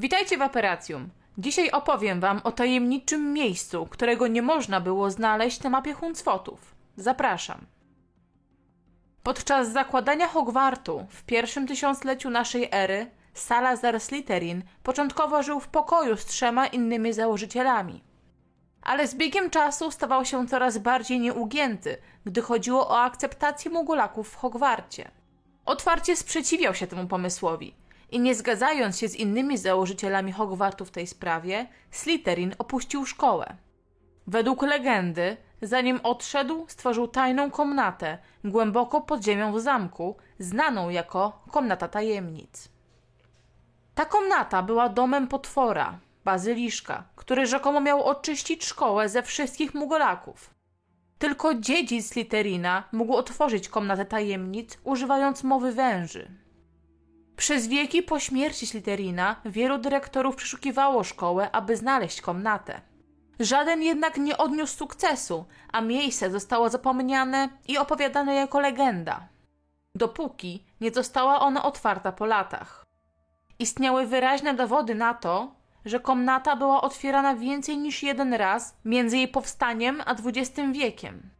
Witajcie w Operacjum. Dzisiaj opowiem Wam o tajemniczym miejscu, którego nie można było znaleźć na mapie Huncwotów. Zapraszam. Podczas zakładania Hogwartu w pierwszym tysiącleciu naszej ery Salazar Slytherin początkowo żył w pokoju z trzema innymi założycielami. Ale z biegiem czasu stawał się coraz bardziej nieugięty, gdy chodziło o akceptację mugulaków w Hogwarcie. Otwarcie sprzeciwiał się temu pomysłowi i nie zgadzając się z innymi założycielami Hogwartu w tej sprawie, Slytherin opuścił szkołę. Według legendy, zanim odszedł, stworzył tajną komnatę głęboko pod ziemią w zamku, znaną jako Komnata Tajemnic. Ta komnata była domem potwora, bazyliszka, który rzekomo miał oczyścić szkołę ze wszystkich mugolaków. Tylko dziedzic Slytherina mógł otworzyć komnatę tajemnic, używając mowy węży. Przez wieki po śmierci Slytherina wielu dyrektorów przeszukiwało szkołę, aby znaleźć komnatę. Żaden jednak nie odniósł sukcesu, a miejsce zostało zapomniane i opowiadane jako legenda. Dopóki nie została ona otwarta po latach. Istniały wyraźne dowody na to, że komnata była otwierana więcej niż jeden raz między jej powstaniem a XX wiekiem.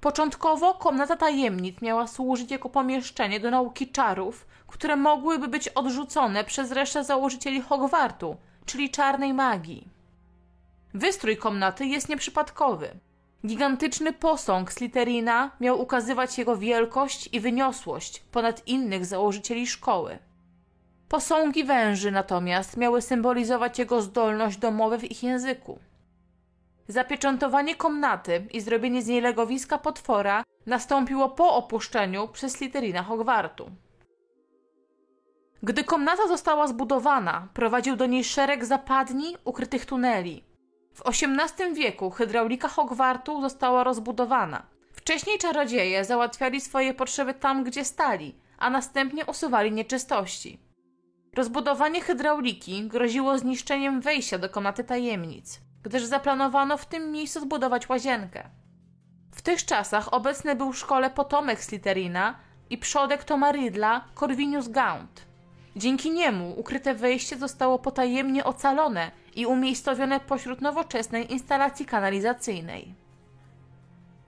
Początkowo komnata tajemnic miała służyć jako pomieszczenie do nauki czarów, które mogłyby być odrzucone przez resztę założycieli Hogwartu, czyli czarnej magii. Wystrój komnaty jest nieprzypadkowy. Gigantyczny posąg Slytherina miał ukazywać jego wielkość i wyniosłość ponad innych założycieli szkoły. Posągi węży natomiast miały symbolizować jego zdolność do mowy w ich języku. Zapieczętowanie komnaty i zrobienie z niej legowiska potwora nastąpiło po opuszczeniu przez Slytherina Hogwartu. Gdy komnata została zbudowana, prowadził do niej szereg zapadni, ukrytych tuneli. W XVIII wieku hydraulika Hogwartu została rozbudowana. Wcześniej czarodzieje załatwiali swoje potrzeby tam, gdzie stali, a następnie usuwali nieczystości. Rozbudowanie hydrauliki groziło zniszczeniem wejścia do komnaty tajemnic, gdyż zaplanowano w tym miejscu zbudować łazienkę. W tych czasach obecny był w szkole potomek Slytherina i przodek Toma Riddla, Corvinus Gaunt. Dzięki niemu ukryte wejście zostało potajemnie ocalone i umiejscowione pośród nowoczesnej instalacji kanalizacyjnej.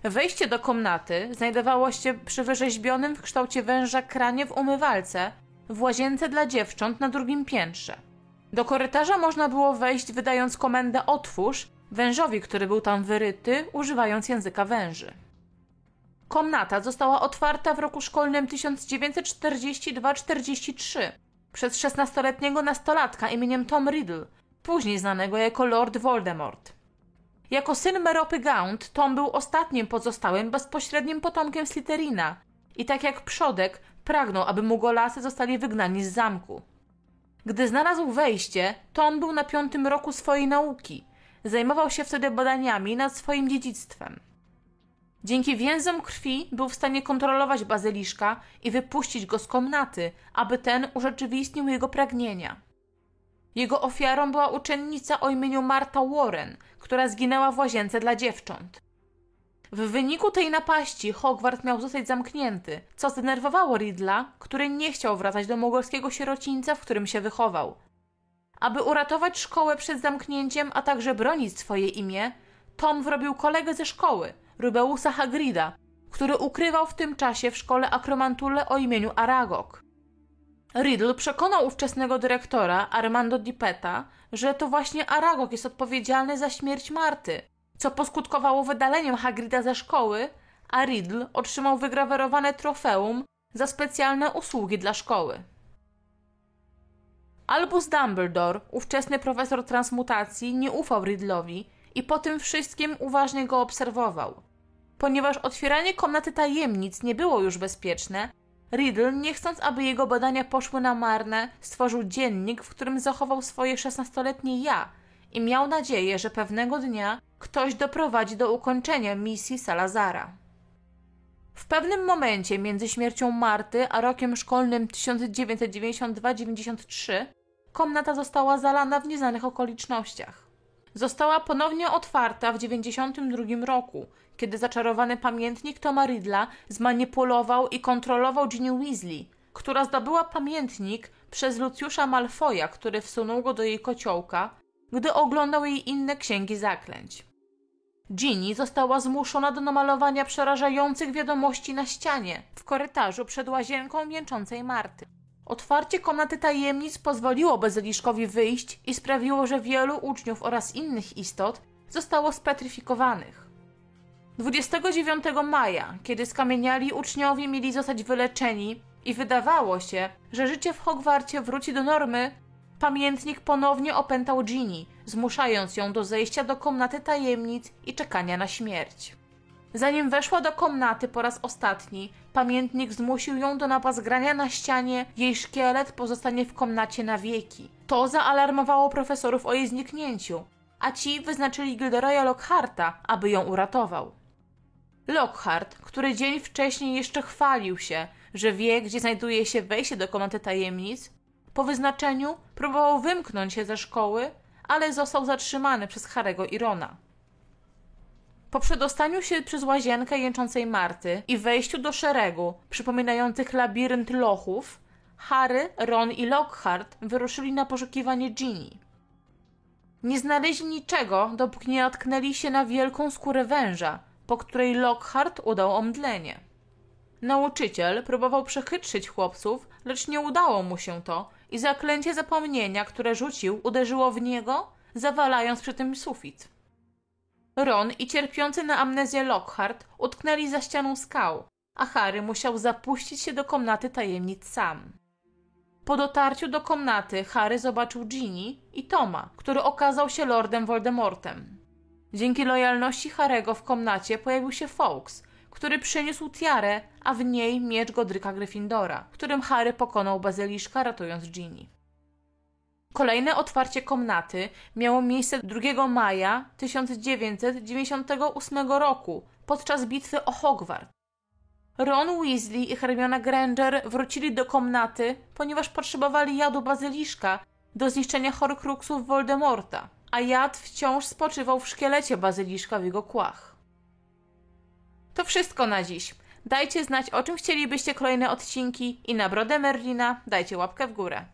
Wejście do komnaty znajdowało się przy wyrzeźbionym w kształcie węża kranie w umywalce w łazience dla dziewcząt na drugim piętrze. Do korytarza można było wejść wydając komendę otwórz wężowi, który był tam wyryty, używając języka węży. Komnata została otwarta w roku szkolnym 1942-43 przez 16-letniego nastolatka imieniem Tom Riddle, później znanego jako Lord Voldemort. Jako syn Meropy Gaunt, Tom był ostatnim pozostałym bezpośrednim potomkiem Slytherina i tak jak przodek pragnął, aby Mugolasy zostali wygnani z zamku. Gdy znalazł wejście, Tom był na piątym roku swojej nauki. Zajmował się wtedy badaniami nad swoim dziedzictwem. Dzięki więzom krwi był w stanie kontrolować bazyliszka i wypuścić go z komnaty, aby ten urzeczywistnił jego pragnienia. Jego ofiarą była uczennica o imieniu Marta Warren, która zginęła w łazience dla dziewcząt. W wyniku tej napaści Hogwart miał zostać zamknięty, co zdenerwowało Ridla, który nie chciał wracać do mogolskiego sierocińca, w którym się wychował. Aby uratować szkołę przed zamknięciem, a także bronić swoje imię, Tom wrobił kolegę ze szkoły, Rubeusa Hagrida, który ukrywał w tym czasie w szkole akromantule o imieniu Aragog. Riddle przekonał ówczesnego dyrektora Armando Dipeta, że to właśnie Aragog jest odpowiedzialny za śmierć Marty, co poskutkowało wydaleniem Hagrida ze szkoły, a Riddle otrzymał wygrawerowane trofeum za specjalne usługi dla szkoły. Albus Dumbledore, ówczesny profesor transmutacji, nie ufał Riddlowi i po tym wszystkim uważnie go obserwował. Ponieważ otwieranie komnaty tajemnic nie było już bezpieczne, Riddle, nie chcąc, aby jego badania poszły na marne, stworzył dziennik, w którym zachował swoje szesnastoletnie ja i miał nadzieję, że pewnego dnia ktoś doprowadzi do ukończenia misji Salazara. W pewnym momencie między śmiercią Marty a rokiem szkolnym 1992-93 komnata została zalana w nieznanych okolicznościach. Została ponownie otwarta w 1992 roku, kiedy zaczarowany pamiętnik Toma Riddla zmanipulował i kontrolował Ginny Weasley, która zdobyła pamiętnik przez Lucjusza Malfoja, który wsunął go do jej kociołka, gdy oglądał jej inne księgi zaklęć. Ginny została zmuszona do namalowania przerażających wiadomości na ścianie w korytarzu przed łazienką mięczącej Marty. Otwarcie komnaty tajemnic pozwoliło Bezyliszkowi wyjść i sprawiło, że wielu uczniów oraz innych istot zostało spetryfikowanych. 29 maja, kiedy skamieniali uczniowie mieli zostać wyleczeni i wydawało się, że życie w Hogwarcie wróci do normy, pamiętnik ponownie opętał Ginny, zmuszając ją do zejścia do komnaty tajemnic i czekania na śmierć. Zanim weszła do komnaty po raz ostatni, pamiętnik zmusił ją do napazgrania na ścianie, jej szkielet pozostanie w komnacie na wieki. To zaalarmowało profesorów o jej zniknięciu, a ci wyznaczyli Gilderoya Lockharta, aby ją uratował. Lockhart, który dzień wcześniej jeszcze chwalił się, że wie, gdzie znajduje się wejście do komnaty tajemnic, po wyznaczeniu próbował wymknąć się ze szkoły, ale został zatrzymany przez Harego i Rona. Po przedostaniu się przez łazienkę jęczącej Marty i wejściu do szeregu przypominających labirynt lochów, Harry, Ron i Lockhart wyruszyli na poszukiwanie Ginny. Nie znaleźli niczego, dopóki nie natknęli się na wielką skórę węża, po której Lockhart udał omdlenie. Nauczyciel próbował przechytrzyć chłopców, lecz nie udało mu się to i zaklęcie zapomnienia, które rzucił, uderzyło w niego, zawalając przy tym sufit. Ron i cierpiący na amnezję Lockhart utknęli za ścianą skał, a Harry musiał zapuścić się do komnaty tajemnic sam. Po dotarciu do komnaty Harry zobaczył Ginny i Toma, który okazał się Lordem Voldemortem. Dzięki lojalności Harego w komnacie pojawił się Fawkes, który przyniósł tiarę, a w niej miecz Godryka Gryffindora, którym Harry pokonał bazyliszka, ratując Ginny. Kolejne otwarcie komnaty miało miejsce 2 maja 1998 roku podczas bitwy o Hogwart. Ron Weasley i Hermiona Granger wrócili do komnaty, ponieważ potrzebowali jadu bazyliszka do zniszczenia Horcruxów Voldemorta, a jad wciąż spoczywał w szkielecie bazyliszka w jego kłach. To wszystko na dziś. Dajcie znać, o czym chcielibyście kolejne odcinki i na brodę Merlina dajcie łapkę w górę.